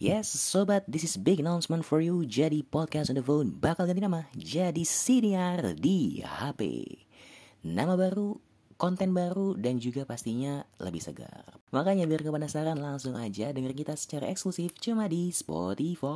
Yes, sobat, this is big announcement for you. Jadi podcast on the phone bakal ganti nama jadi siniar di HP. Nama baru, konten baru, dan juga pastinya lebih segar. Makanya biar gak penasaran langsung aja denger kita secara eksklusif cuma di Spotify.